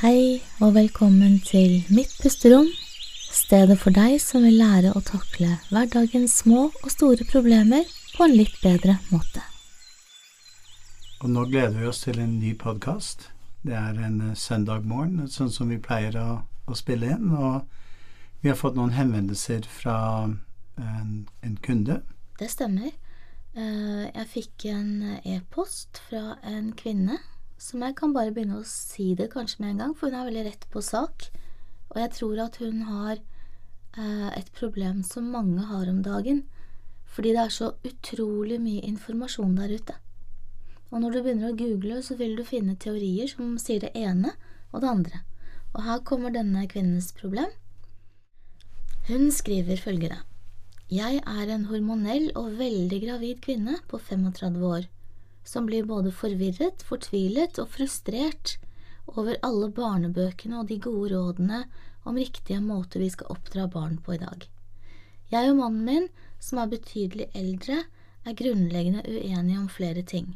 Hei og velkommen til Mitt pusterom, stedet for deg som vil lære å takle hverdagens små og store problemer på en litt bedre måte. Og nå gleder vi oss til en ny podkast. Det er en eh, søndag morgen, sånn som vi pleier å, å, spille inn. Og vi har fått noen henvendelser fra en, en kunde. Det stemmer. Eh, jeg fikk en e-post fra en kvinne som jeg kan bare begynne å si det kanskje med en gang, for hun er veldig rett på sak. Og jeg tror at hun har eh, et problem som mange har om dagen, fordi det er så utrolig mye informasjon der ute. Og når du begynner å google, så vil du finne teorier som sier det ene og det andre. Og her kommer denne kvinnens problem. Hun skriver følgende. Jeg er en hormonell og veldig gravid kvinne på 35 år som blir både forvirret, fortvilet og frustrert over alle barnebøkene og de gode rådene om riktige måter vi skal oppdra barn på i dag. Jeg og mannen min, som er betydelig eldre, er grunnleggende uenige om flere ting,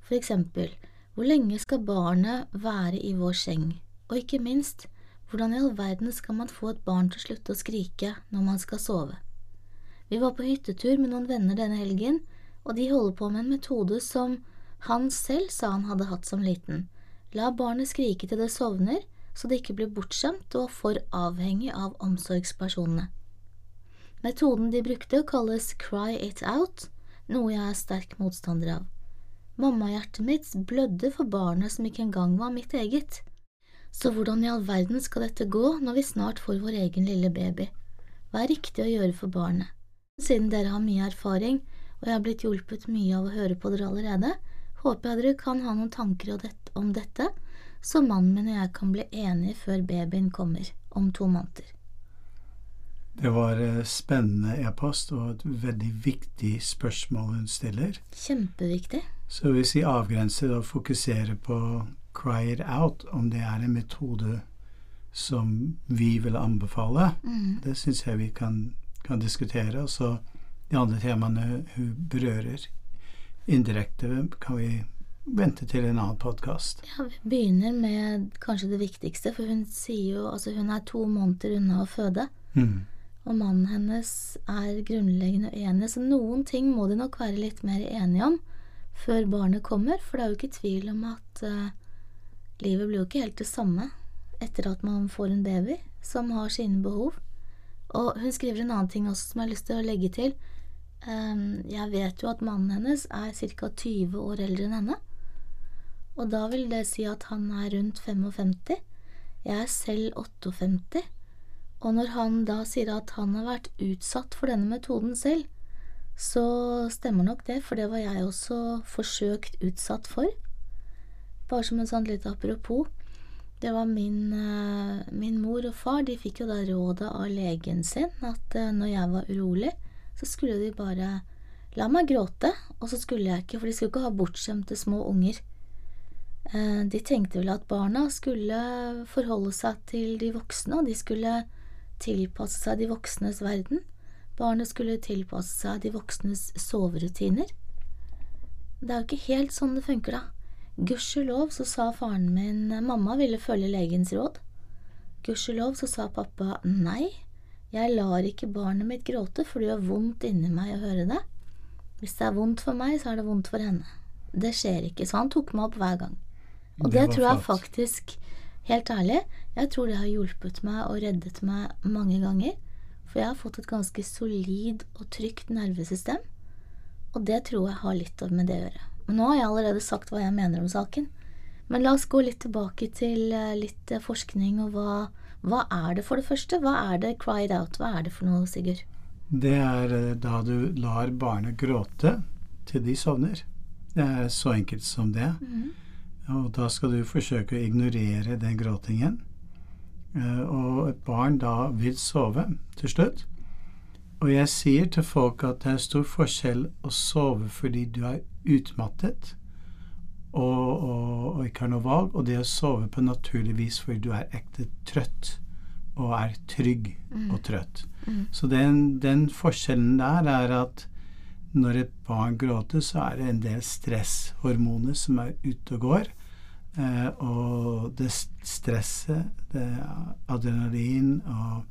for eksempel hvor lenge skal barnet være i vår seng, og ikke minst, hvordan i all verden skal man få et barn til å slutte å skrike når man skal sove? Vi var på hyttetur med noen venner denne helgen, og de holder på med en metode som han selv sa han hadde hatt som liten. La barnet skrike til det sovner, så det ikke blir bortskjemt og for avhengig av omsorgspersonene. Metoden de brukte, kalles cry it out, noe jeg er sterk motstander av. Mammahjertet mitt blødde for barnet som ikke engang var mitt eget. Så hvordan i all verden skal dette gå når vi snart får vår egen lille baby? Hva er riktig å gjøre for barnet? Siden dere har mye erfaring, og jeg har blitt hjulpet mye av å høre på dere allerede, håper jeg dere kan ha noen tanker om dette, så mannen min og jeg kan bli enige før babyen kommer, om to måneder. Det var eh, spennende e-post og et veldig viktig spørsmål hun stiller. Kjempeviktig. Så hvis vi avgrenser og fokuserer på cry it out, om det er en metode som vi vil anbefale, mm. det syns jeg vi kan, kan diskutere. Og så de andre temaene hun berører indirekte kan vi vente til en annen podkast. Ja, vi begynner med kanskje det viktigste, for hun sier jo altså hun er to måneder unna å føde. Mm. Og mannen hennes er grunnleggende uenig, så noen ting må de nok være litt mer enige om før barnet kommer, for det er jo ikke tvil om at uh, livet blir jo ikke helt det samme etter at man får en baby som har sine behov. Og hun skriver en annen ting også som jeg har lyst til å legge til. Um, jeg vet jo at mannen hennes er ca. 20 år eldre enn henne. Og da vil det si at han er rundt 55. Jeg er selv 58. Og når han da sier at han har vært utsatt for denne metoden selv, så stemmer nok det, for det var jeg også forsøkt utsatt for. Bare som en sånn litt apropos. Det var min, uh, min mor og far, de fikk jo da rådet av legen sin at uh, når jeg var urolig, så skulle de bare la meg gråte, og så skulle jeg ikke, for de skulle ikke ha bortskjemte små unger. Eh, de tenkte vel at barna skulle forholde seg til de voksne, og de skulle tilpasse seg de voksnes verden. Barnet skulle tilpasse seg de voksnes soverutiner. Det er jo ikke helt sånn det funker, da. Gudskjelov så sa faren min mamma ville følge legens råd. Gudskjelov så sa pappa nei, jeg lar ikke barnet mitt gråte, for det gjør vondt inni meg å høre det. Hvis det er vondt for meg, så er det vondt for henne. Det skjer ikke, så han tok meg opp hver gang. Og det, det tror jeg faktisk, helt ærlig, jeg tror det har hjulpet meg og reddet meg mange ganger. For jeg har fått et ganske solid og trygt nervesystem, og det tror jeg har litt med det å gjøre. Men nå har jeg allerede sagt hva jeg mener om saken. Men la oss gå litt tilbake til eh, litt eh, forskning og hva hva er det for det første? Hva er det cried out? Hva er det for noe, Sigurd? Det er eh, da du lar barnet gråte til de sovner. Det er så enkelt som det. Mm. Og da skal du forsøke å ignorere den gråtingen. Eh, og et barn da vil sove til slutt. Og jeg sier til folk at det er stor forskjell å sove fordi du er utmattet og, og, og, ikke har noe valg, og det å sove på naturlig vis fordi du er ekte trøtt og er trygg mm. og trøtt. Mm. Så den, den, forskjellen der er at når et barn gråter, så er det en del stresshormoner som er ute og går. Eh, og det stresset, det adrenalin og,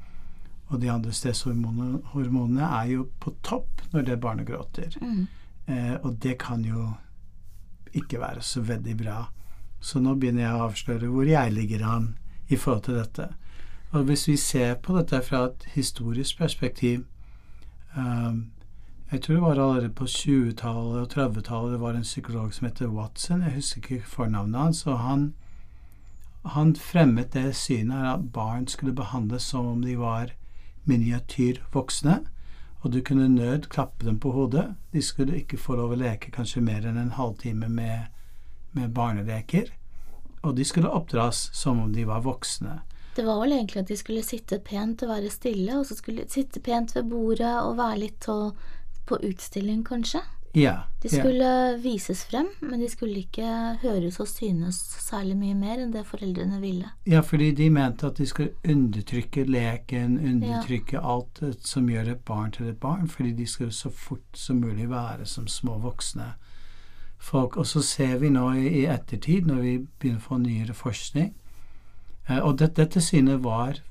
og de andre stresshormonene er jo på topp når det barnet gråter. Mm. Eh, og det kan jo ikke være så veldig bra. Så nå begynner jeg å avsløre hvor jeg ligger an i forhold til dette. Og hvis vi ser på dette fra et historisk perspektiv um, Jeg tror det var allerede på 20-tallet og 30-tallet det var en psykolog som heter Watson. Jeg husker ikke fornavnet hans. og han, han fremmet det synet at barn skulle behandles som om de var miniatyrvoksne. Og du kunne nød klappe dem på hodet. De skulle ikke få lov å leke kanskje mer enn en halvtime med, med barneleker. Og de skulle oppdras som om de var voksne. Det var vel egentlig at de skulle sitte pent og være stille, og så skulle de sitte pent ved bordet og være litt på utstilling, kanskje? Ja. De skulle ja. vises frem, men de skulle ikke høres og synes særlig mye mer enn det foreldrene ville. Ja, fordi de mente at de skulle undertrykke leken, undertrykke ja. alt som gjør et barn til et barn, fordi de skulle så fort som mulig være som små voksne folk. Og så ser vi nå i ettertid, når vi begynner å få nyere forskning, Eh, og dette, dette synet var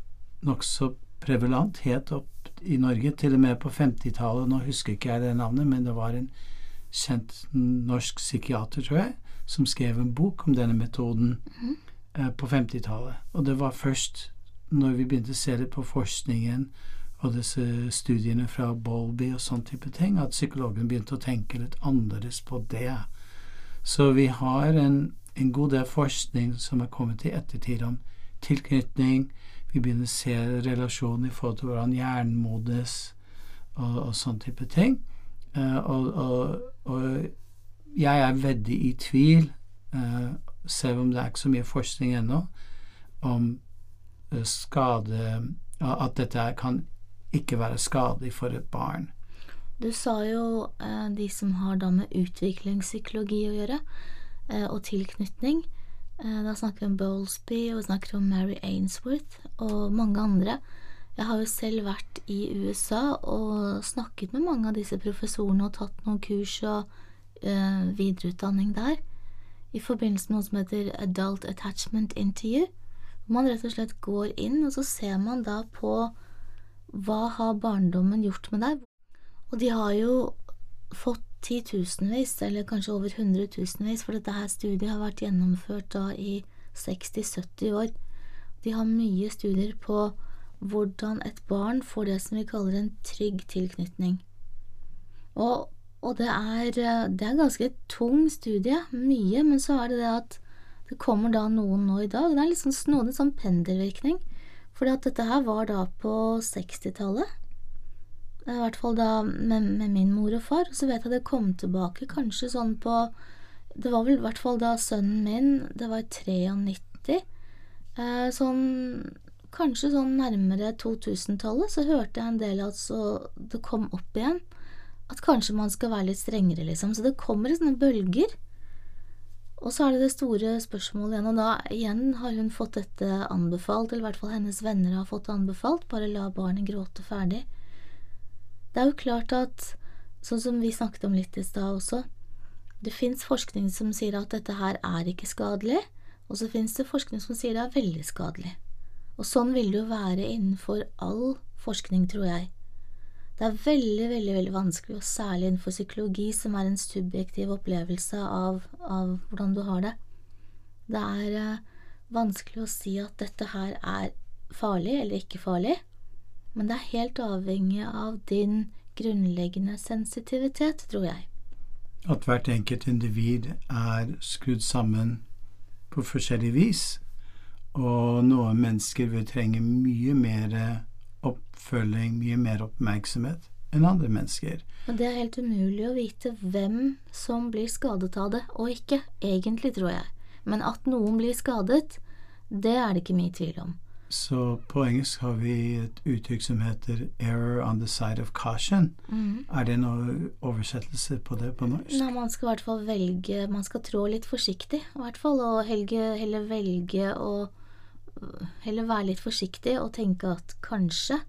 nokså prevalent helt opp i Norge, til og med på 50-tallet. Nå husker ikke jeg det navnet, men det var en kjent norsk psykiater, tror jeg, som skrev en bok om denne metoden mm. eh, på 50-tallet. Og det var først når vi begynte å se det på forskningen og disse studiene fra Bolby og sånn type ting, at psykologen begynte å tenke litt annerledes på det. Så vi har en, en god del forskning som er kommet i ettertid om tilknytning. Vi begynner å se relasjonen i forhold til hvordan hjernen modnes og, og sånn type ting. Uh, og, og, og, jeg er veldig i tvil, uh, selv om det er ikke så mye forskning ennå, om uh, skade At dette kan ikke være skadelig for et barn. Du sa jo de som har da med utviklingspsykologi å gjøre, og tilknytning. Eh, da snakker vi om Bowlesby, og vi snakker om Mary Ainsworth og mange andre. Jeg har jo selv vært i USA og snakket med mange av disse professorene og tatt noen kurs og uh, videreutdanning der i forbindelse med noe som heter Adult Attachment Interview. Man rett og slett går inn, og så ser man da på hva har barndommen gjort med deg? Og de har jo fått titusenvis, eller kanskje over hundretusenvis, for dette her studiet har vært gjennomført da i 60-70 år. De har mye studier på hvordan et barn får det som vi kaller en trygg tilknytning. Og, og det, er, det er ganske tung studie, mye, men så er det det at det kommer da noen nå i dag. Det er liksom noe sånn pendelvirkning. Fordi at dette her var da på 60-tallet. I hvert fall da med, med, min mor og far. Og så vet jeg det kom tilbake kanskje sånn på Det var vel i hvert fall da sønnen min Det var i 93. Eh, sånn Kanskje sånn nærmere 2000-tallet så hørte jeg en del at så det kom opp igjen. At kanskje man skal være litt strengere, liksom. Så det kommer sånne bølger. Og så er det det store spørsmålet igjen, og da igjen har hun fått dette anbefalt, eller i hvert fall hennes venner har fått det anbefalt, bare la barnet gråte ferdig. Det er jo klart at, sånn som vi snakket om litt i stad også, det fins forskning som sier at dette her er ikke skadelig, og så fins det forskning som sier det er veldig skadelig. Og sånn vil det jo være innenfor all forskning, tror jeg. Det er veldig, veldig veldig vanskelig, og særlig innenfor psykologi, som er en subjektiv opplevelse av, av hvordan du har det. Det er eh, vanskelig å si at dette her er farlig eller ikke farlig, men det er helt avhengig av din grunnleggende sensitivitet, tror jeg. At hvert enkelt individ er skrudd sammen på forskjellig vis, og noen mennesker vil trenge mye mer oppfølging, mye mer oppmerksomhet enn andre mennesker. Og det er helt umulig å vite hvem som blir skadet av det, og ikke, egentlig, tror jeg. Men at noen blir skadet, det er det ikke mye tvil om. Så på engelsk har vi et uttrykk som heter 'error on the side of caution'. Mm. Er det noen oversettelse på det på norsk? Nei, man skal i hvert fall velge Man skal trå litt forsiktig, i hvert fall. Og helge, heller velge å Heller være litt forsiktig og tenke at kanskje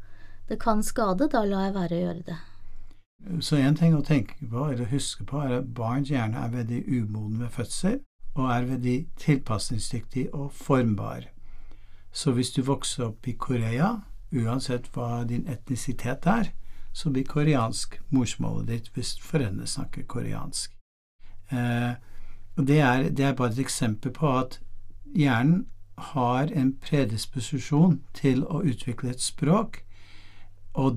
det kan skade, da lar jeg være å gjøre det. Så en ting å tenke på eller huske på er at barns hjerne er veldig umoden ved fødsel. og er veldig tilpasningsdyktig og formbar. Så hvis du vokser opp i Korea, uansett hva din etnisitet er, så blir koreansk morsmålet ditt hvis foreldrene snakker koreansk. Eh, og det er, det er, bare et eksempel på at hjernen har en predisposisjon til å utvikle et språk,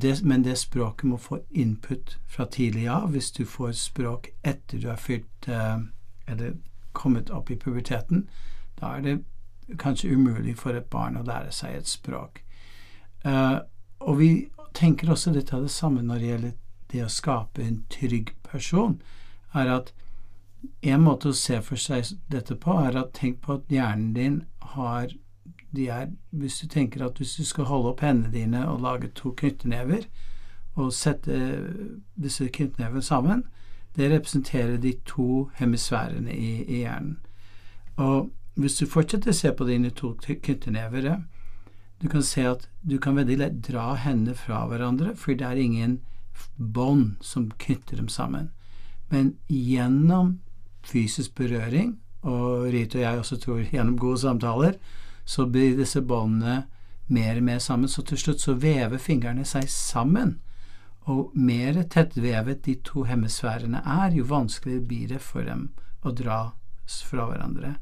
det, men det språket må få input fra tidlig av. Hvis du får språk etter du har fylt eh, eller kommet opp i puberteten, da er det kanskje umulig for et barn å lære seg et språk. Uh, og vi tenker også litt av det samme når det gjelder det å skape en trygg person, er at en måte å se for seg dette på, er at tenk på at hjernen din har de er, Hvis du tenker at hvis du skal holde opp hendene dine og lage to knyttnever, og sette disse knyttnevene sammen, det representerer de to hemisfærene i, i, hjernen. Og hvis du fortsetter å se på dine to knyttnever, du kan se at du kan veldig lett dra hendene fra hverandre, for det er ingen bånd som knytter dem sammen. Men gjennom fysisk berøring, og Rita og jeg også tror gjennom gode samtaler, så blir disse båndene mer og mer sammen, så til slutt så vever fingrene seg sammen. Og mer tettvevet de to hemisfærene er, jo vanskeligere blir det for dem å dra fra hverandre.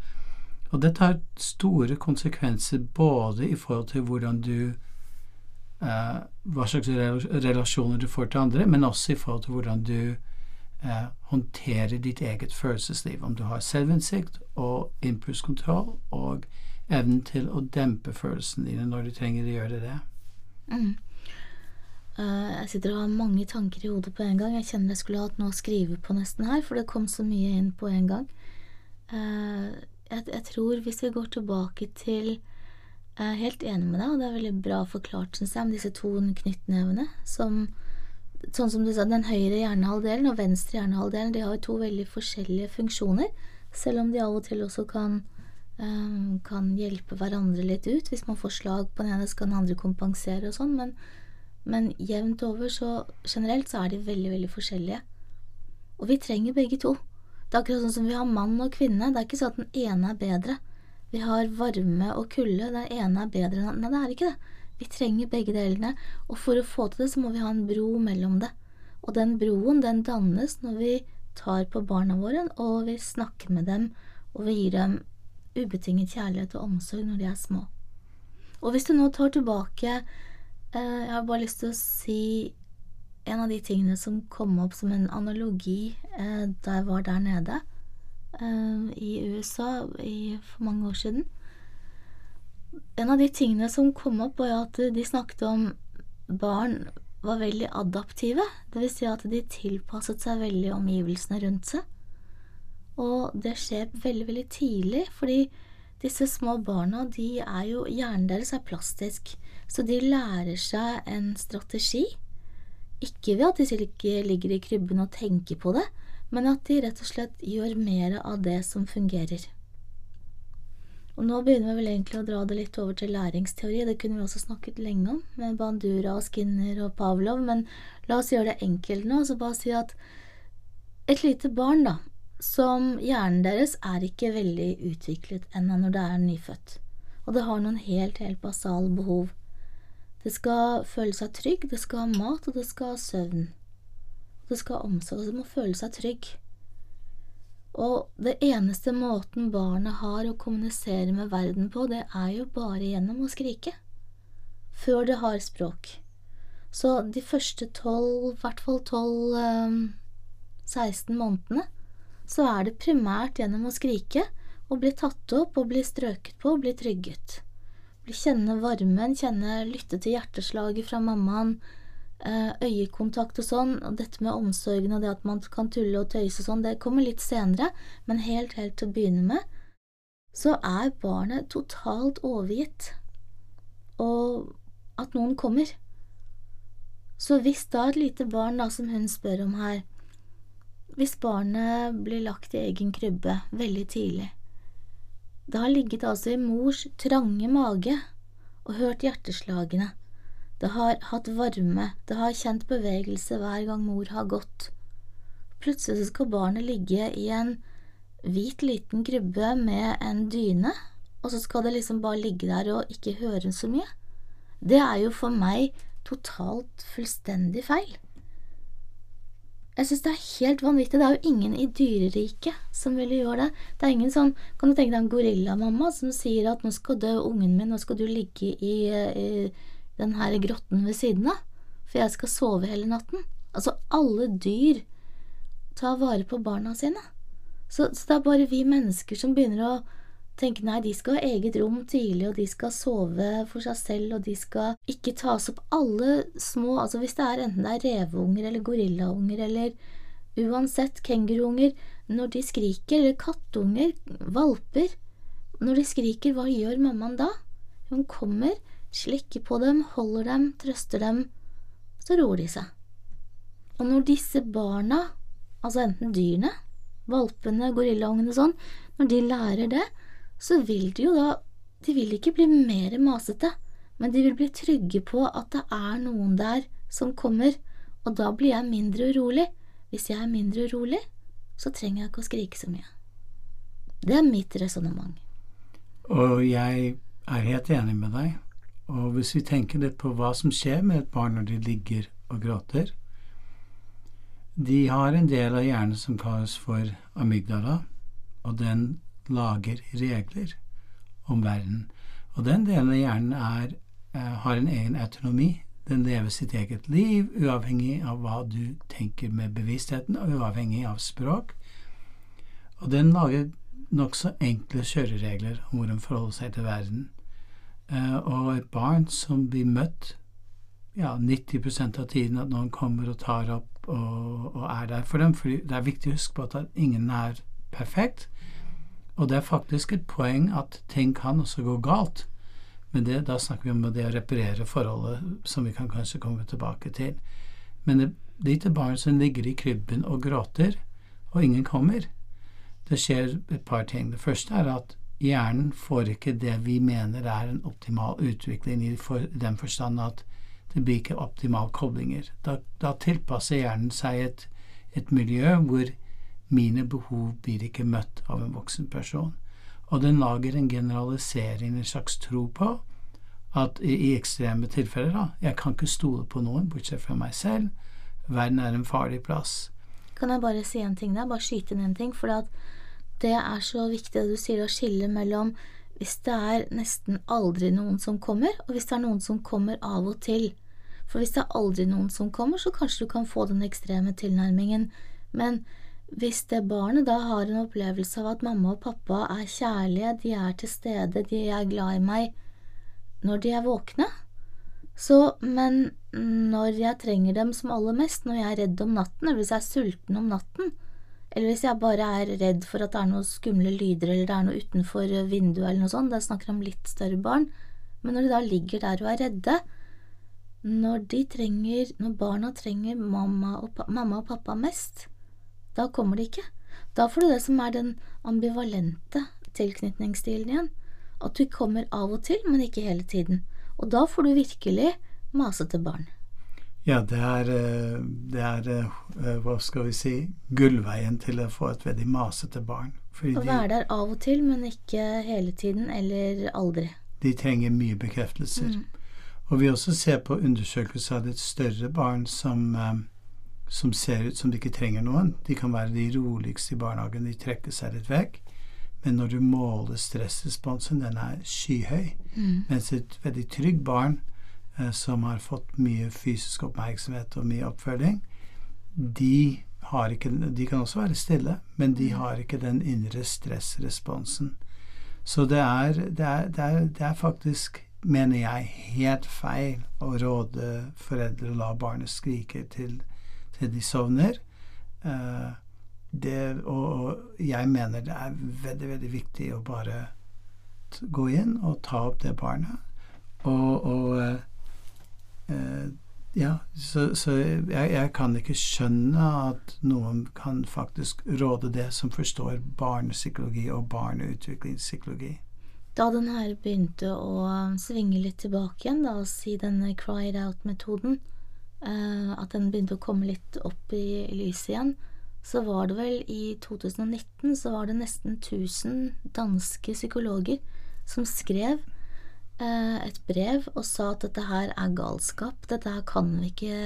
Og dette har store konsekvenser både i forhold til hvordan du eh, Hva slags relasjoner du får til andre, men også i forhold til hvordan du eh, håndtere ditt eget følelsesliv. Om du har selvinnsikt og impulskontroll og evnen til å dempe følelsene dine når du trenger å gjøre det. Mm. Uh, jeg sitter og har mange tanker i hodet på en gang. Jeg kjenner jeg skulle hatt noe å skrive på nesten her, for det kom så mye inn på en gang. Uh, jeg, jeg, tror hvis vi går tilbake til Jeg er helt enig med deg, og det er veldig bra forklart, syns jeg, om disse to knyttnevene som Sånn som du sa, den høyre hjernehalvdelen og venstre hjernehalvdelen de har jo to veldig forskjellige funksjoner, selv om de av og til også kan um, kan hjelpe hverandre litt ut. Hvis man får slag på den ene, så kan den andre kompensere og sånn, men, men jevnt over så generelt så er de veldig, veldig forskjellige. Og vi trenger begge to. Det er akkurat sånn som vi har mann og kvinne. Det er ikke sånn at den ene er bedre. Vi har varme og kulde. Den ene er bedre enn Nei, det er ikke det. Vi trenger begge delene, og for å få til det, så må vi ha en bro mellom det. Og den broen, den dannes når vi tar på barna våre, og vi snakker med dem, og vi gir dem ubetinget kjærlighet og omsorg når de er små. Og hvis du nå tar tilbake eh, Jeg har bare lyst til å si en av de tingene som kom opp som en analogi eh, da jeg var der nede eh, i USA i, for mange år siden. En av de tingene som kom opp, var at de snakket om barn var veldig adaptive. Vil si at de tilpasset seg veldig omgivelsene rundt seg. Og det skjer veldig, veldig tidlig, fordi disse små barna, de er jo Hjernen deres er plastisk, så de lærer seg en strategi. Ikke ved at de ikke ligger i krybben og tenker på det, men at de rett og slett gjør mer av det som fungerer. Og nå begynner vi vel egentlig å dra det litt over til læringsteori, det kunne vi også snakket lenge om, med Bandura og Skinner og Pavlov, men la oss gjøre det enkelt nå, så bare si at et lite barn, da, som hjernen deres er ikke veldig utviklet ennå når det er nyfødt, og det har noen helt, helt basale behov. Det skal føle seg trygg, det skal ha mat, og det skal ha søvn. Det skal ha omsorg, og det må føle seg trygg. Og det eneste måten barnet har å kommunisere med verden på, det er jo bare gjennom å skrike. Før det har språk. Så de første tolv, i hvert fall tolv, um, 16 månedene, så er det primært gjennom å skrike og bli tatt opp og bli strøket på og bli trygget. Bli kjenne varmen, kjenne, lytte til hjerteslaget fra mammaen, øyekontakt og sånn, og dette med omsorgen og det at man kan tulle og tøyse og sånn, det kommer litt senere, men helt, helt til å begynne med, så er barnet totalt overgitt, og at noen kommer. Så hvis da et lite barn, da, som hun spør om her, hvis barnet blir lagt i egen krybbe veldig tidlig. Det har ligget altså i mors trange mage og hørt hjerteslagene. Det har hatt varme, det har kjent bevegelse hver gang mor har gått. Plutselig skal barnet ligge i en hvit liten krybbe med en dyne, og så skal det liksom bare ligge der og ikke høre så mye. Det er jo for meg totalt fullstendig feil. Jeg synes det er helt vanvittig. Det er jo ingen i dyreriket som ville gjøre det. Det er ingen sånn Kan du tenke deg en gorillamamma som sier at nå skal dø ungen min, nå skal du ligge i, i den her grotten ved siden av, for jeg skal sove hele natten. Altså, alle dyr tar vare på barna sine. Så, så det er bare vi mennesker som begynner å tenke nei, de skal ha eget rom tidlig, og de skal sove for seg selv, og de skal ikke tas opp alle små Altså hvis det er enten det er reveunger eller gorillaunger eller uansett kenguruunger, når de skriker, eller kattunger, valper Når de skriker, hva gjør mammaen da? Hun kommer, slikker på dem, holder dem, trøster dem, så roer de seg. Og når disse barna, altså enten dyrene, valpene, gorillaungene og sånn, når de lærer det, så vil de jo da De vil ikke bli mer masete, men de vil bli trygge på at det er noen der som kommer, og da blir jeg mindre urolig. Hvis jeg er mindre urolig, så trenger jeg ikke å skrike så mye. Det er mitt resonnement. Og jeg er helt enig med deg. Og hvis vi tenker litt på hva som skjer med et barn når de ligger og gråter De har en del av hjernen som kalles for amygdala, og den lager regler om verden. Og den delen av hjernen er, eh, har en egen autonomi. Den lever sitt eget liv, uavhengig av hva du tenker med bevisstheten, og uavhengig av språk. Og den lager nokså enkle kjøreregler om hvordan forholde seg til verden. Eh, og et barn som blir møtt ja, 90% av tiden at noen kommer og tar opp og, og er der for dem. For det er viktig å huske på at ingen er perfekt. Og det er faktisk et poeng at ting kan også gå galt. Men det, da snakker vi om det å reparere forholdet, som vi kan kanskje komme tilbake til. Men det lite barn som ligger i krybben og gråter, og ingen kommer. Det skjer et par ting. Det første er at hjernen får ikke det vi mener er en optimal utvikling, i den forstand at det blir ikke optimale koblinger. Da, da tilpasser hjernen seg et, et miljø hvor mine behov blir ikke møtt av en voksen person. Og den lager en generalisering, en slags tro på, at i, i ekstreme tilfeller, da, jeg kan ikke stole på noen bortsett fra meg selv, verden er en farlig plass. Kan jeg bare si en ting der, bare skyte inn en ting, for det er så viktig det du sier å skille mellom hvis det er nesten aldri noen som kommer, og hvis det er noen som kommer av og til. For hvis det er aldri noen som kommer, så kanskje du kan få den ekstreme tilnærmingen, men hvis det barnet da har en opplevelse av at mamma og pappa er kjærlige, de er til stede, de er glad i meg når de er våkne, så, men når jeg trenger dem som aller mest, når jeg er redd om natten, eller hvis jeg er sulten om natten, eller hvis jeg bare er redd for at det er noen skumle lyder eller det er noe utenfor vinduet eller noe sånt, da snakker om litt større barn, men når de da ligger der og er redde, når trenger, når barna trenger mamma og, mamma og pappa mest, da kommer de ikke. Da får du det som er den ambivalente tilknytningsstilen igjen. At du kommer av og til, men ikke hele tiden. Og da får du virkelig masete barn. Ja, det er, eh, det er, eh, hva skal vi si, gullveien til å få et veldig masete barn. Å være der av og til, men ikke hele tiden, eller aldri. De trenger mye bekreftelser. Mm. Og vi også ser på undersøkelser av et større barn som eh, som ser ut som de ikke trenger noen. De kan være de roligste i barnehagen, de trekker seg litt vekk. Men når du måler stressresponsen, den er skyhøy. Mm. Mens et veldig trygg barn eh, som har fått mye fysisk oppmerksomhet og mye oppfølging, de, ikke, de kan også være stille, men de mm. har ikke den indre stressresponsen. Så det er, det er, det er, det er faktisk mener jeg, helt feil å råde foreldre å la barnet skrike til til de sovner. Det, og, jeg mener det er veldig, veldig viktig å bare gå inn og ta opp det barnet. Og, og uh, ja, så, så jeg, jeg, kan ikke skjønne at noen kan faktisk råde det som forstår barnepsykologi og barneutviklingspsykologi. Da den her begynte å svinge litt tilbake igjen, da, og si denne cried out-metoden, Eh, at den begynte å komme litt opp i lyset igjen, så var det vel i 2019 så var det nesten 1000 danske psykologer som skrev eh, et brev og sa at dette her er galskap, dette her kan vi ikke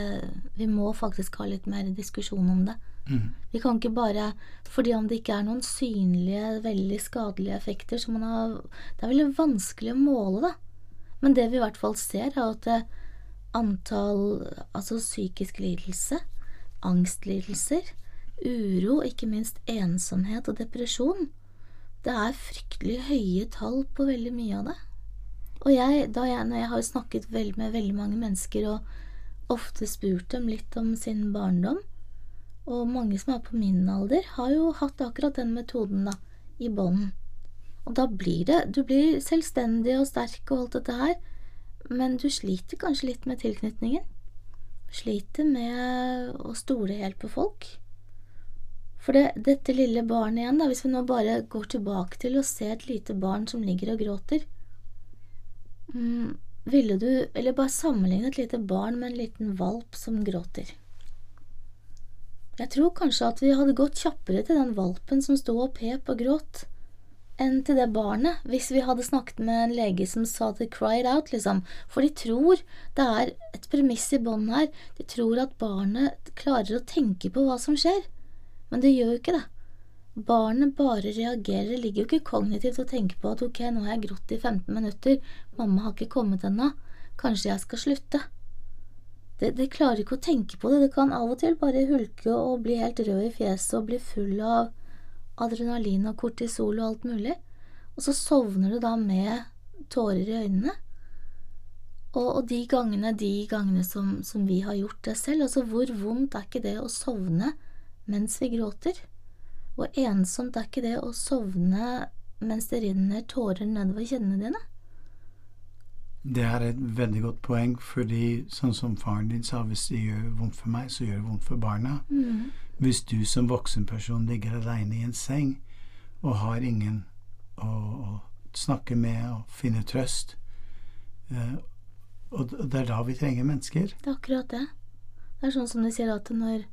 Vi må faktisk ha litt mer diskusjon om det. Mm. Vi kan ikke bare Fordi om det ikke er noen synlige, veldig skadelige effekter, så man har Det er veldig vanskelig å måle, da. Men det vi i hvert fall ser, er at eh, antall altså psykisk lidelse, angstlidelser, uro, ikke minst ensomhet og depresjon, det er fryktelig høye tall på veldig mye av det. Og jeg, da jeg, når jeg har snakket vel, med veldig mange mennesker og ofte spurt dem litt om sin barndom, og mange som er på min alder, har jo hatt akkurat den metoden, da, i bånd. Og da blir det Du blir selvstendig og sterk og alt dette her, men du sliter kanskje litt med tilknytningen. Sliter med å stole helt på folk. For det, dette lille barnet igjen, da, hvis vi nå bare går tilbake til å se et lite barn som ligger og gråter mm, Ville du, eller bare sammenligne et lite barn med en liten valp som gråter? Jeg tror kanskje at vi hadde gått kjappere til den valpen som sto og pep og gråt, enn til det barnet, hvis vi hadde snakket med en lege som sa det cried out, liksom, for de tror det er et premiss i bånn her, de tror at barnet klarer å tenke på hva som skjer, men det gjør jo ikke det. Barnet bare reagerer, ligger jo ikke kognitivt og tenker på at ok, nå har jeg grått i 15 minutter, mamma har ikke kommet ennå, kanskje jeg skal slutte. Det, det, klarer ikke å tenke på det. Det kan av og til bare hulke og bli helt rød i fjeset og bli full av adrenalin og kortisol og alt mulig. Og så sovner du da med tårer i øynene. Og, og de gangene, de gangene som, som, vi har gjort det selv, altså hvor vondt er ikke det å sovne mens vi gråter? Hvor ensomt er ikke det å sovne mens det renner tårer nedover kinnene dine? Det er et veldig godt poeng, fordi sånn som faren din sa, hvis det gjør vondt for meg, så gjør det vondt for barna. Mm. Hvis du som voksenperson ligger aleine i en seng og har ingen å, å snakke med og finne trøst eh, Og det er da vi trenger mennesker. Det er akkurat det. Det er sånn som de sier at når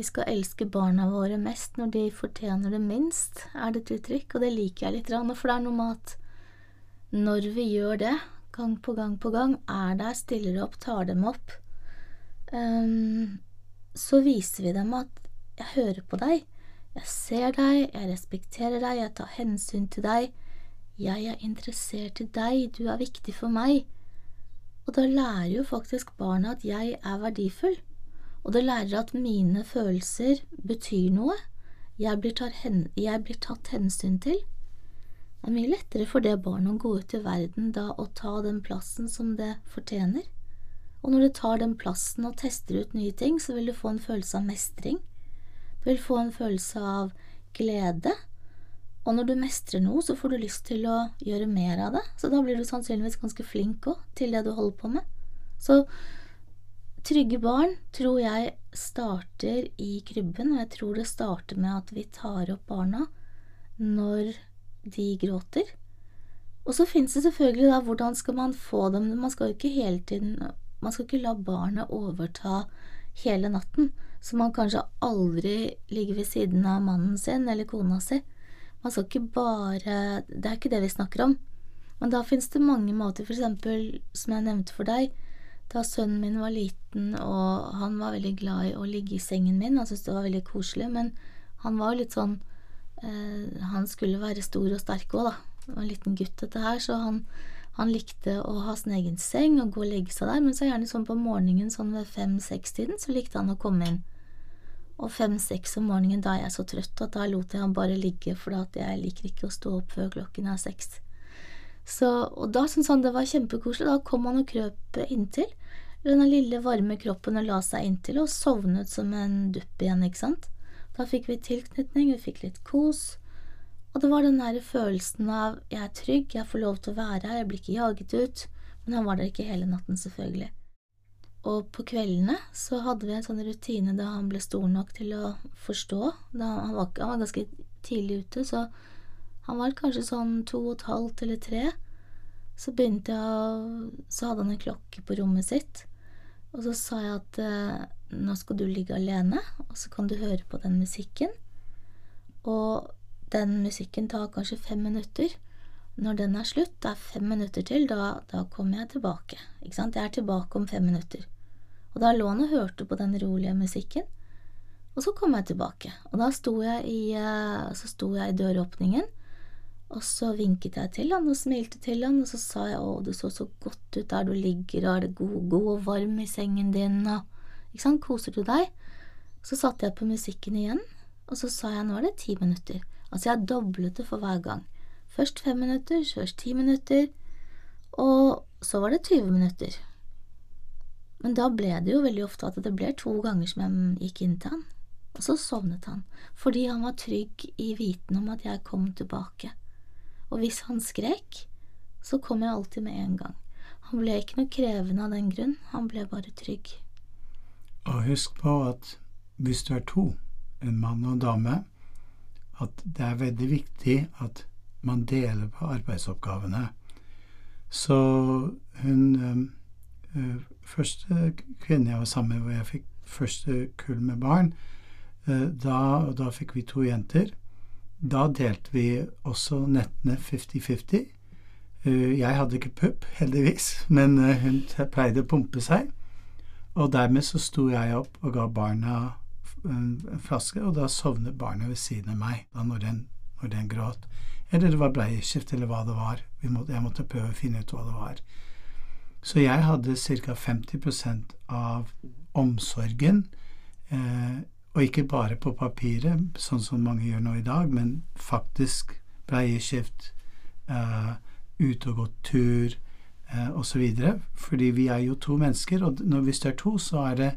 vi skal elske barna våre mest når de fortjener det minst, er det et uttrykk, og det liker jeg litt, for det er noe med at når vi gjør det, gang på gang på gang, er der, stiller opp, tar dem opp, um, så viser vi dem at jeg hører på deg, jeg ser deg, jeg respekterer deg, jeg tar hensyn til deg, jeg er interessert i deg, du er viktig for meg. Og da lærer jo faktisk barna at jeg er verdifull, og det lærer at mine følelser betyr noe, jeg blir, jeg blir tatt hensyn til. Det er mye lettere for det barnet å gå ut i verden da og ta den plassen som det fortjener. Og når du tar den plassen og tester ut nye ting, så vil du få en følelse av mestring. Du vil få en følelse av glede. Og når du mestrer noe, så får du lyst til å gjøre mer av det, så da blir du sannsynligvis ganske flink òg til det du holder på med. Så trygge barn tror jeg starter i krybben, og jeg tror det starter med at vi tar opp barna når de gråter. Og så finnes det selvfølgelig da hvordan skal man få dem Man skal jo ikke hele tiden Man skal ikke la barnet overta hele natten, så man kanskje aldri ligger ved siden av mannen sin eller kona si. Man skal ikke bare Det er ikke det vi snakker om. Men da finnes det mange måter, for eksempel som jeg nevnte for deg, da sønnen min var liten og han var veldig glad i å ligge i sengen min, han syntes det var veldig koselig, men han var jo litt sånn Eh, han skulle være stor og sterk òg, da. Han var en liten gutt, dette her, så han, han, likte å ha sin egen seng og gå og legge seg der, men så gjerne sånn på morgenen sånn ved fem-seks-tiden så likte han å komme inn. Og fem-seks om morgenen, da er jeg så trøtt at da lot jeg han bare ligge, for jeg liker ikke å stå opp før klokken er seks. Så, og da syntes han det var kjempekoselig. Da kom han og krøp inntil Den lille varme kroppen og la seg inntil og sovnet som en dupp igjen, ikke sant. Da fikk vi tilknytning, vi fikk litt kos, og det var den der følelsen av jeg er trygg, jeg får lov til å være her, jeg blir ikke jaget ut, men han var der ikke hele natten, selvfølgelig. Og på kveldene så hadde vi en sånn rutine da han ble stor nok til å forstå. Da han, var, han var ganske tidlig ute, så han var kanskje sånn to og et halvt eller tre. Så begynte jeg Så hadde han en klokke på rommet sitt, og så sa jeg at eh, nå skal du ligge alene, og så kan du høre på den musikken. Og den musikken tar kanskje fem minutter. Når den er slutt, det er fem minutter til, da, da kommer jeg tilbake. Ikke sant? Jeg er tilbake om fem minutter. Og da lå han og hørte på den rolige musikken. Og så kom jeg tilbake, og da sto jeg i, eh, så sto jeg i døråpningen, og så vinket jeg til han og smilte til han, og så sa jeg å, du så så godt ut der du ligger, og er det god, god og varm i sengen din, og ikke sant, koser du deg? Så satte jeg på musikken igjen, og så sa jeg nå er det ti minutter. Altså jeg doblet det for hver gang. Først fem minutter, først ti minutter, og så var det 20 minutter. Men da ble det jo veldig ofte at det ble to ganger som jeg gikk inn til han, og så sovnet han, fordi han var trygg i viten om at jeg kom tilbake. Og hvis han skrek, så kom jeg alltid med en gang. Han ble ikke noe krevende av den grunn, han ble bare trygg. Og husk på at hvis du er to, en mann og en dame, at det er veldig viktig at man deler på arbeidsoppgavene. Så hun øh, Første kvinne jeg var sammen med, hvor jeg fikk første kull med barn, øh, da, da fikk vi to jenter. Da delte vi også nettene 50-50. Uh, jeg hadde ikke pupp, heldigvis, men uh, hun pleide å pumpe seg. Og dermed så sto jeg opp og ga barna en, flaske, og da sovnet barnet ved siden av meg da når den, når den gråt. Eller det var bleieskift, eller hva det var. Måtte, jeg måtte prøve å finne ut hva det var. Så jeg hadde ca. 50% av omsorgen, eh, og ikke bare på papiret, sånn som mange gjør nå i dag, men faktisk bleieskift, uh, ute og gå tur, uh, osv. Fordi vi er jo to mennesker, og når det er to, så er det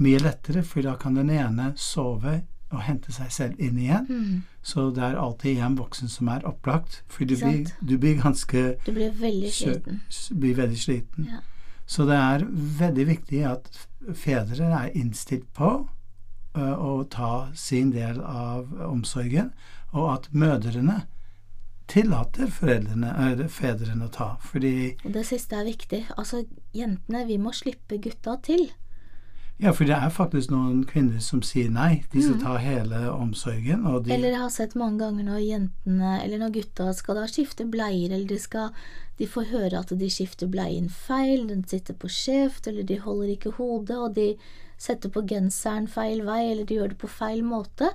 mye lettere, for da kan den ene sove og hente seg selv inn igjen. Mm. Så det er alltid en voksen som er opplagt, for du, blir, du blir, ganske Du blir veldig sliten. Blir veldig sliten. Ja. Så det er veldig viktig at fedre er innstilt på å ta sin del av omsorgen, og at mødrene tillater eller fedrene å ta, fordi Det siste er viktig. Altså, jentene, vi må slippe gutta til. Ja, for det er faktisk noen kvinner som sier nei. De skal mm. ta hele omsorgen. De eller jeg har sett mange ganger når jentene, eller når gutta skal da skifte bleier, eller de skal De får høre at de skifter bleien feil, den sitter på skjevt, eller de holder ikke hodet, og de setter på genseren feil vei, eller de gjør det på feil måte.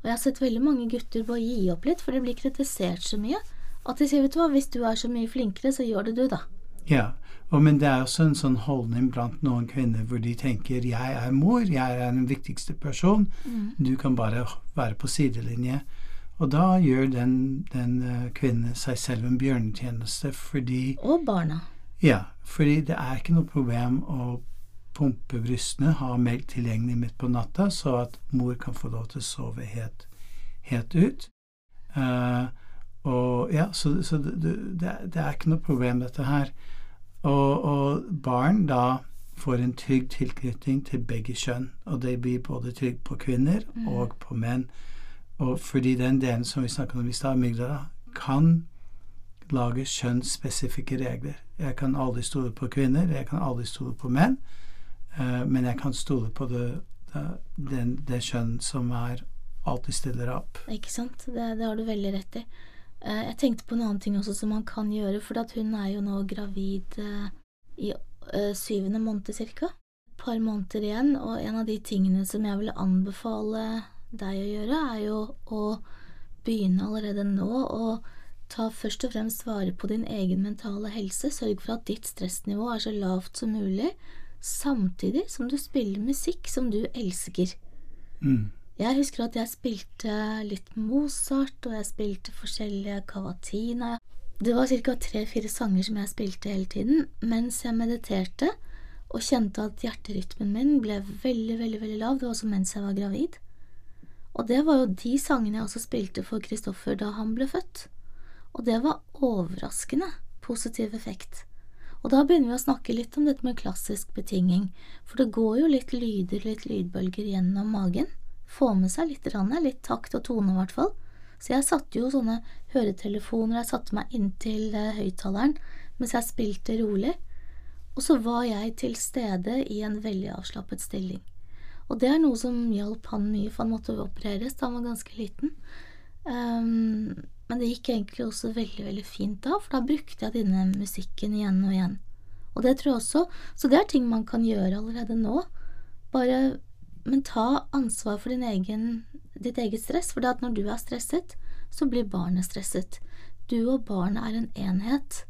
Og jeg har sett veldig mange gutter bare gi opp litt, for de blir kritisert så mye. At de sier, vet du hva, hvis du er så mye flinkere, så gjør det du, da. Ja, og, men det er også en sånn holdning blant noen kvinner hvor de tenker jeg er mor, jeg er den viktigste person, mm. du kan bare være på sidelinje. Og da gjør den, den uh, kvinnen seg selv en bjørnetjeneste fordi Og barna. Ja, fordi det er ikke noe problem å pumpe har melk tilgjengelig midt på natta, så at mor kan få lov til å sove helt, helt ut. Uh, og ja, Så, så det, det, det, er ikke noe problem, dette her. Og, og, barn da får en trygg tilknytning til begge kjønn, og de blir både trygg på kvinner mm. og på menn. Og fordi den delen som vi snakket om i stad, amygdala, kan lage kjønnsspesifikke regler. Jeg kan aldri stole på kvinner, jeg kan aldri stole på menn. Uh, men jeg kan stole på det, det, det, kjønn som er alltid stiller opp. Ikke sant. Det, det har du veldig rett i. Uh, jeg tenkte på en annen ting også som man kan gjøre, for hun er jo nå gravid uh, i syvende måned cirka. Et par måneder igjen, og en av de tingene som jeg ville anbefale deg å gjøre, er jo å begynne allerede nå å ta først og fremst vare på din egen mentale helse. Sørg for at ditt stressnivå er så lavt som mulig, samtidig som du spiller musikk som du elsker. Mm. Jeg husker at jeg spilte litt Mozart, og jeg spilte forskjellige Cavatina. Det var ca. tre-fire sanger som jeg spilte hele tiden mens jeg mediterte, og kjente at hjerterytmen min ble veldig, veldig, veldig lav. Det var også mens jeg var gravid. Og det var jo de sangene jeg også spilte for Kristoffer da han ble født. Og det var overraskende positiv effekt. Og da begynner vi å snakke litt om dette med klassisk betinging, for det går jo litt lyder, litt lydbølger gjennom magen. Få med seg litt, litt takt og tone, i hvert fall. Så jeg satte jo sånne høretelefoner, jeg satte meg inntil uh, høyttaleren mens jeg spilte rolig. Og så var jeg til stede i en veldig avslappet stilling. Og det er noe som hjalp han mye, for han måtte opereres da han var ganske liten. Um, men det gikk egentlig også veldig, veldig fint da, for da brukte jeg denne musikken igjen og igjen. Og det tror jeg også Så det er ting man kan gjøre allerede nå. Bare Men ta ansvar for din egen, ditt eget stress, for når du er stresset, så blir barnet stresset. Du og barnet er en enhet.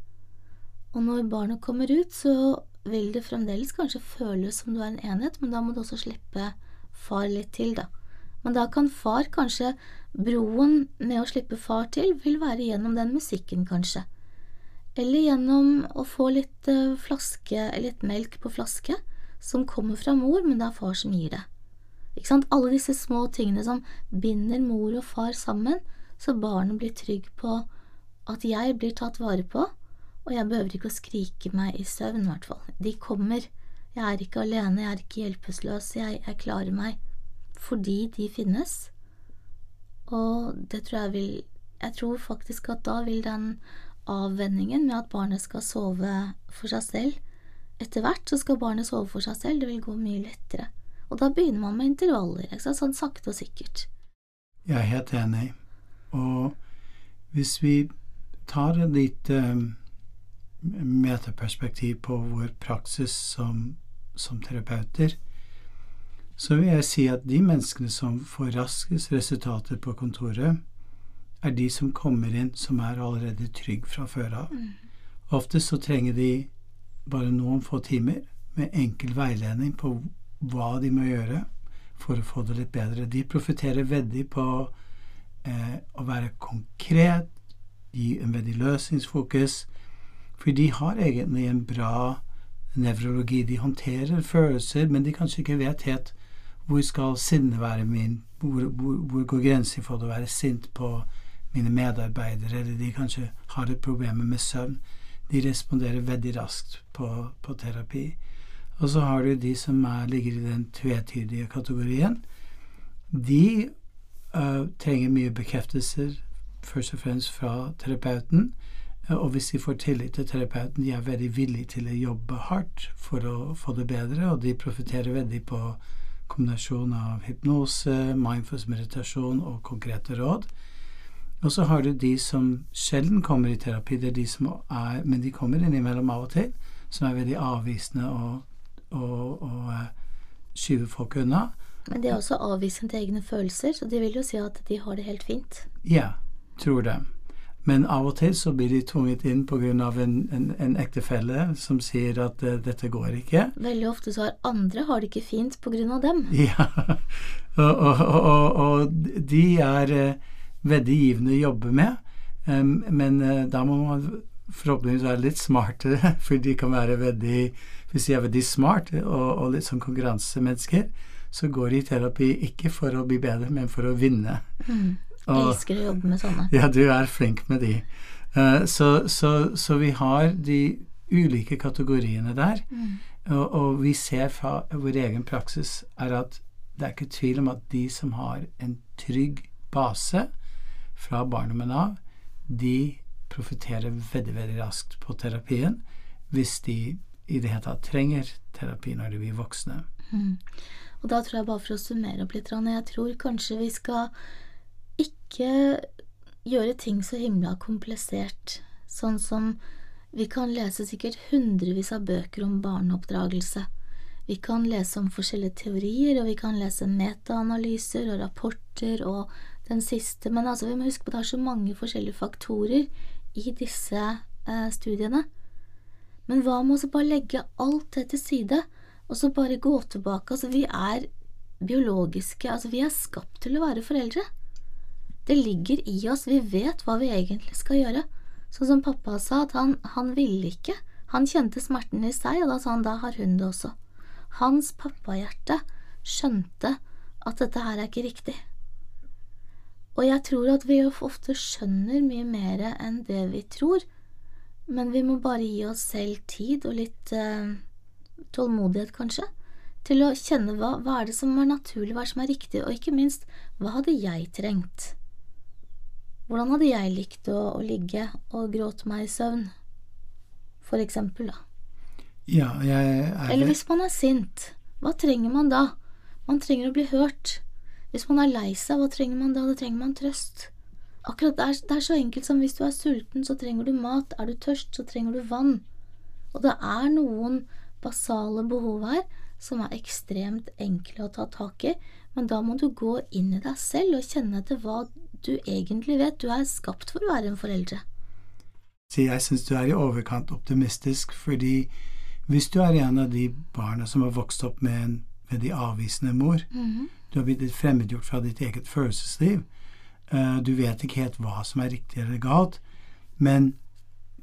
Og når barnet kommer ut, så vil det fremdeles kanskje føles som du er en enhet, men da må du også slippe far litt til, da. Men da kan far kanskje Broen med å slippe far til vil være gjennom den musikken, kanskje. Eller gjennom å få litt uh, flaske, litt melk på flaske, som kommer fra mor, men det er far som gir det. Ikke sant? Alle disse små tingene som binder mor og far sammen, så barnet blir trygg på at jeg blir tatt vare på, og jeg behøver ikke å skrike meg i søvn, i hvert fall. De kommer. Jeg er ikke alene, jeg er ikke hjelpeløs, jeg, jeg klarer meg. Fordi de finnes. Og det tror jeg vil Jeg tror faktisk at da vil den avvenningen med at barnet skal sove for seg selv Etter hvert så skal barnet sove for seg selv, det vil gå mye lettere. Og da begynner man med intervaller, sånn sakte og sikkert. Jeg er helt enig. Og hvis vi tar et lite um metaperspektiv på vår praksis som, som, terapeuter, så vil jeg si at de menneskene som får raskest resultater på kontoret, er de som kommer inn som er allerede trygg fra før av. Mm. Ofte så trenger de bare noen få timer med enkel veiledning på hva de må gjøre for å få det litt bedre. De profitterer veldig på eh, å være konkret, gi en veldig løsningsfokus, for de har egentlig en bra nevrologi. De håndterer følelser, men de kanskje ikke vet helt hvor skal sinnet være min, hvor, hvor, hvor går grensen for å være sint på mine medarbeidere, eller de kanskje har et problem med søvn. De responderer veldig raskt på, på terapi. Og så har du de som er, ligger i den tvetydige kategorien. De uh, trenger mye bekreftelser, først og fremst fra terapeuten. Og hvis de får tillit til terapeuten, de er veldig villige til å jobbe hardt for å få det bedre, og de profitterer veldig på kombinasjon av hypnose, mindfulness meditasjon og konkrete råd. Og så har du de som sjelden kommer i terapi, det er de som er, men de kommer innimellom av og til, som er veldig avvisende og, og, og uh, skyver folk unna. Men de er også avvisende til egne følelser, så de vil jo si at de har det helt fint. Ja, tror det. Men av og til så blir de tvunget inn pga. En, en, en ektefelle som sier at uh, dette går ikke. Veldig ofte så har andre har det ikke fint pga. dem. Ja, og, og, og, og de er uh, veldig givende å jobbe med, um, men uh, da må man forhåpentligvis være litt smartere, for de kan være veldig Hvis de er veldig smart og, litt sånn konkurransemennesker, så går de i terapi ikke for å bli bedre, men for å vinne. Mm. Jeg elsker å jobbe med sånne. Ja, du er flink med de. Uh, så, så, så, vi har de ulike kategoriene der. Mm. Og, og, vi ser fra vår egen praksis er at det er ikke tvil om at de som har en trygg base fra barndommen av, de profitterer veldig, veldig raskt på terapien hvis de i det hele tatt trenger terapi når de blir voksne. Mm. Og da tror jeg bare for å summere opp litt, jeg tror kanskje vi skal ikke gjøre ting så himla komplisert, sånn som vi kan lese sikkert hundrevis av bøker om barneoppdragelse. Vi kan lese om forskjellige teorier, og vi kan lese metaanalyser og rapporter og den siste, men altså vi må huske på at det er så mange forskjellige faktorer i disse eh, studiene. Men hva med å bare legge alt det til side, og så bare gå tilbake? Altså, vi er biologiske, altså vi er skapt til å være foreldre. Det ligger i oss, vi vet hva vi egentlig skal gjøre. Sånn som pappa sa, at han, han ville ikke. Han kjente smerten i seg, og da sa han da har hun det også. Hans pappahjerte skjønte at dette her er ikke riktig. Og jeg tror at vi ofte skjønner mye mer enn det vi tror, men vi må bare gi oss selv tid og litt eh, tålmodighet, kanskje, til å kjenne hva, hva er det som er naturlig, hva er det som er riktig, og ikke minst, hva hadde jeg trengt? Hvordan hadde jeg likt å, å ligge og gråte meg i søvn, for eksempel, da? Ja, jeg er Eller hvis man er sint, hva trenger man da? Man trenger å bli hørt. Hvis man er lei seg, hva trenger man da? Da trenger man trøst. Akkurat det er, det er så enkelt som hvis du er sulten, så trenger du mat. Er du tørst, så trenger du vann. Og det er noen basale behov her som er ekstremt enkle å ta tak i, men da må du gå inn i deg selv og kjenne etter hva du egentlig vet. Du er skapt for å være en foreldre. Så jeg syns du er i overkant optimistisk, fordi hvis du er en av de barna som har vokst opp med en veldig avvisende mor, mm -hmm. du har blitt fremmedgjort fra ditt eget følelsesliv, uh, du vet ikke helt hva som er riktig eller galt, men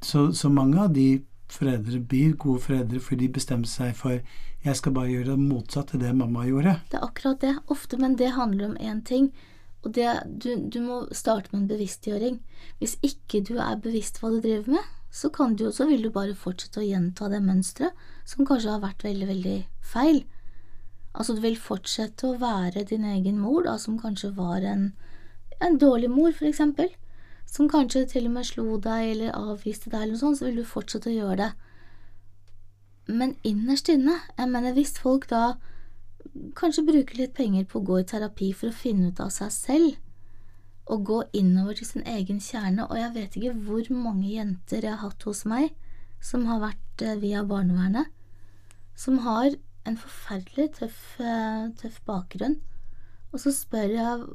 så, så mange av de foreldre blir gode foreldre fordi de bestemmer seg for jeg skal bare gjøre det motsatt til det mamma gjorde. Det er akkurat det, ofte, men det handler om én ting. Og det, du, du, må starte med en bevisstgjøring. Hvis ikke du er bevisst hva du driver med, så, du, så vil du bare fortsette å gjenta det mønsteret som kanskje har vært veldig, veldig feil. Altså, du vil fortsette å være din egen mor, da, som kanskje var en, en dårlig mor, for eksempel. Som kanskje til og med slo deg eller avviste deg, eller noe sånt, så vil du fortsette å gjøre det. Men innerst inne, jeg mener, hvis folk da kanskje bruker litt penger på å gå i terapi for å finne ut av seg selv, og gå innover til sin egen kjerne, og jeg vet ikke hvor mange jenter jeg har hatt hos meg som har vært eh, via barnevernet, som har en forferdelig tøff, eh, tøff bakgrunn, og så spør jeg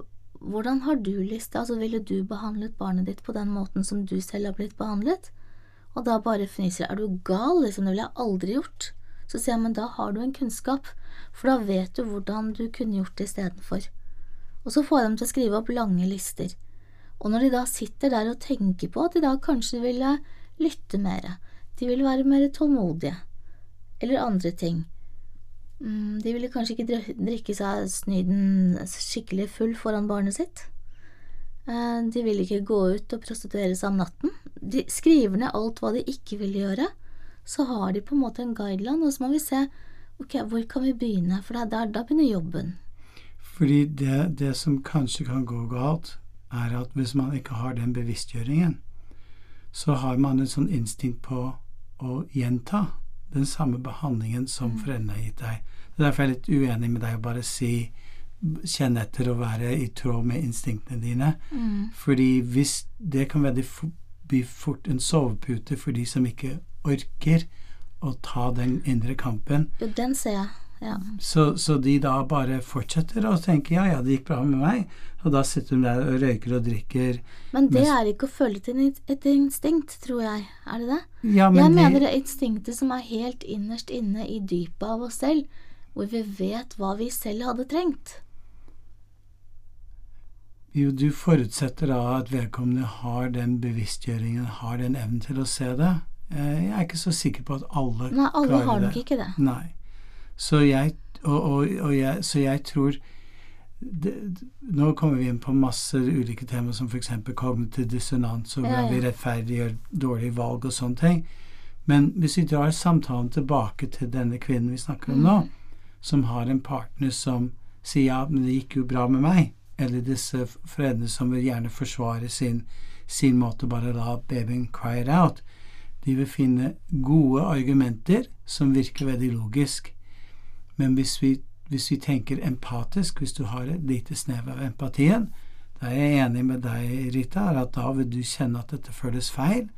hvordan har du lyst til, altså ville du behandlet barnet ditt på den måten som du selv har blitt behandlet? Og da bare fniser jeg, er du gal, liksom, det ville jeg aldri gjort. Så sier jeg, men da har du en kunnskap, for da vet du hvordan du kunne gjort det istedenfor. Og så får jeg dem til å skrive opp lange lister. Og når de da sitter der og tenker på at de da kanskje ville lytte mer, de ville være mer tålmodige, eller andre ting, mm, de ville kanskje ikke drikke seg snyden skikkelig full foran barnet sitt. Eh, de vil ikke gå ut og prostituere seg om natten. De skriver ned alt hva de ikke vil gjøre, så har de på en måte en guideline, og så må vi se ok, hvor kan vi begynne, for da, da begynner jobben. Fordi det, det, som kanskje kan gå galt, er at hvis man ikke har den bevisstgjøringen, så har man et sånn instinkt på å gjenta den samme behandlingen som mm. foreldrene har gitt deg. Det er derfor jeg er litt uenig med deg å bare si kjenne etter å være i tråd med instinktene dine. Mm. Fordi hvis det kan bli fort en sovepute for de som ikke orker å ta den indre kampen. Jo, den ser jeg. Ja. Så, så, de da bare fortsetter å tenke ja, ja, det gikk bra med meg, og da sitter de der og røyker og drikker. Men det er ikke å følge til et instinkt, tror jeg. Er det det? Ja, men jeg de... mener det er instinktet som er helt innerst inne i dypet av oss selv, hvor vi vet hva vi selv hadde trengt. Jo, du forutsetter da at vedkommende har den bevisstgjøringen, har den evnen til å se det. Eh, jeg er ikke så sikker på at alle, Nei, alle klarer har nok ikke det. Nei. Så jeg, og, og, og jeg, så jeg tror det, nå kommer vi inn på masse ulike temaer, som f.eks. kognitiv dissonans, og hvordan ja, ja. vi rettferdiggjør dårlige valg og sånne ting. Men hvis vi drar samtalen tilbake til denne kvinnen vi snakker om mm. nå, som har en partner som sier ja, men det gikk jo bra med meg, eller disse foreldrene som vil gjerne forsvare sin, sin måte bare la babyen cry it out, de vil finne gode argumenter som virker veldig logisk. Men hvis vi, hvis vi tenker empatisk, hvis du har et lite snev av empatien, da er jeg enig med deg, Rita, at da vil du kjenne at dette føles feil.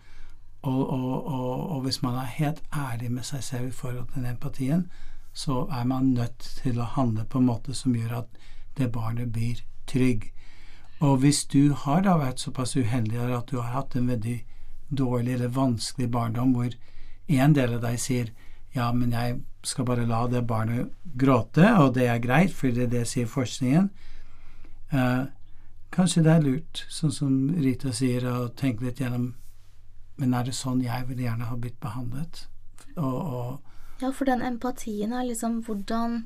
Og, og, og, og hvis man er helt ærlig med seg selv i forhold til den empatien, så er man nødt til å handle på en måte som gjør at det barnet blir trygg. Og hvis du har da vært såpass uheldig at du har hatt en veldig dårlig eller vanskelig barndom hvor en del av deg sier ja, men jeg skal bare la det barnet gråte, og det er greit, for det er det sier forskningen. Eh, kanskje det er lurt, sånn som Rita sier, å tenke litt gjennom Men er det sånn jeg ville gjerne ha blitt behandlet? Og, og ja, for den empatien er liksom hvordan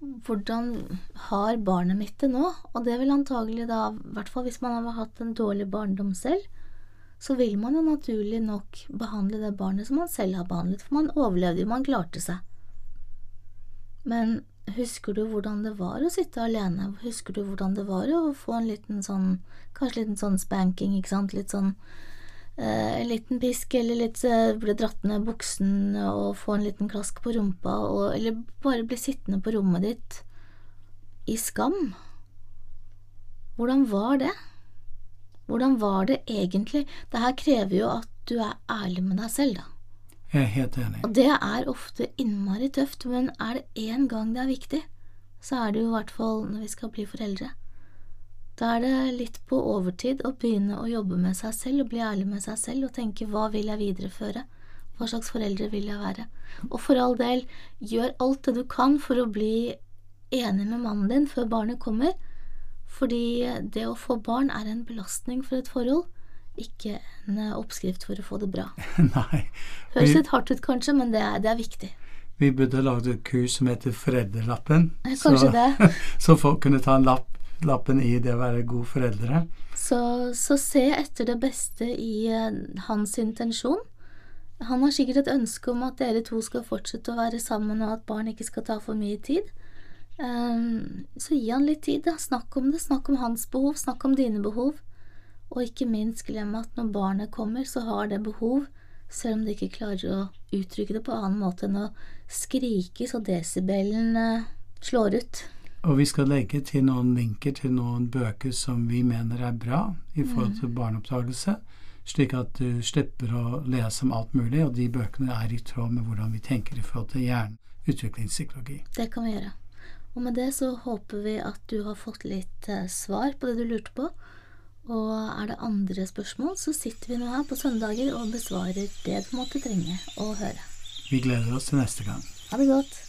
hvordan har barnet mitt det nå? Og det vil antagelig da, i hvert fall hvis man har hatt en dårlig barndom selv, så vil man jo naturlig nok behandle det barnet som man selv har behandlet, for man overlevde jo, man klarte seg. Men husker du hvordan det var å sitte alene? Husker du hvordan det var å få en liten sånn, kanskje liten sånn spanking, ikke sant, litt sånn en liten pisk eller litt eh, bli dratt ned buksen og få en liten klask på rumpa, og, eller bare bli sittende på rommet ditt i skam. Hvordan var det? Hvordan var det egentlig? Det her krever jo at du er ærlig med deg selv, da. Jeg er helt enig. Og det er ofte innmari tøft, men er det én gang det er viktig, så er det jo i hvert fall når vi skal bli foreldre. Da er det litt på overtid å begynne å jobbe med seg selv og bli ærlig med seg selv og tenke hva vil jeg videreføre, hva slags foreldre vil jeg være, og for all del, gjør alt det du kan for å bli enig med mannen din før barnet kommer, fordi det å få barn er en belastning for et forhold, ikke en oppskrift for å få det bra. Nei. Høres litt hardt ut kanskje, men det er, det er viktig. Vi burde lagd et kurs som heter Foreldrelappen. Kanskje så, det. så folk kunne ta en lapp, lappen i det å være god foreldre. Så, så se etter det beste i uh, hans intensjon. Han har sikkert et ønske om at dere to skal fortsette å være sammen, og at barn ikke skal ta for mye tid. Um, så gi han litt tid, da. Snakk om det. Snakk om hans behov, snakk om dine behov. Og ikke minst glem at når barnet kommer, så har det behov, selv om det ikke klarer å uttrykke det på annen måte enn å skrike så desibelen uh, slår ut. Og vi skal legge til noen linker til noen bøker som vi mener er bra i forhold til barneoppdragelse, slik at du slipper å lese om alt mulig, og de bøkene er i tråd med hvordan vi tenker i forhold til hjerneutviklingspsykologi. Det kan vi gjøre. Og med det så håper vi at du har fått litt eh, svar på det du lurte på. Og er det andre spørsmål, så sitter vi nå her på søndager og besvarer det du måtte trenge å høre. Vi gleder oss til neste gang. Ha det godt.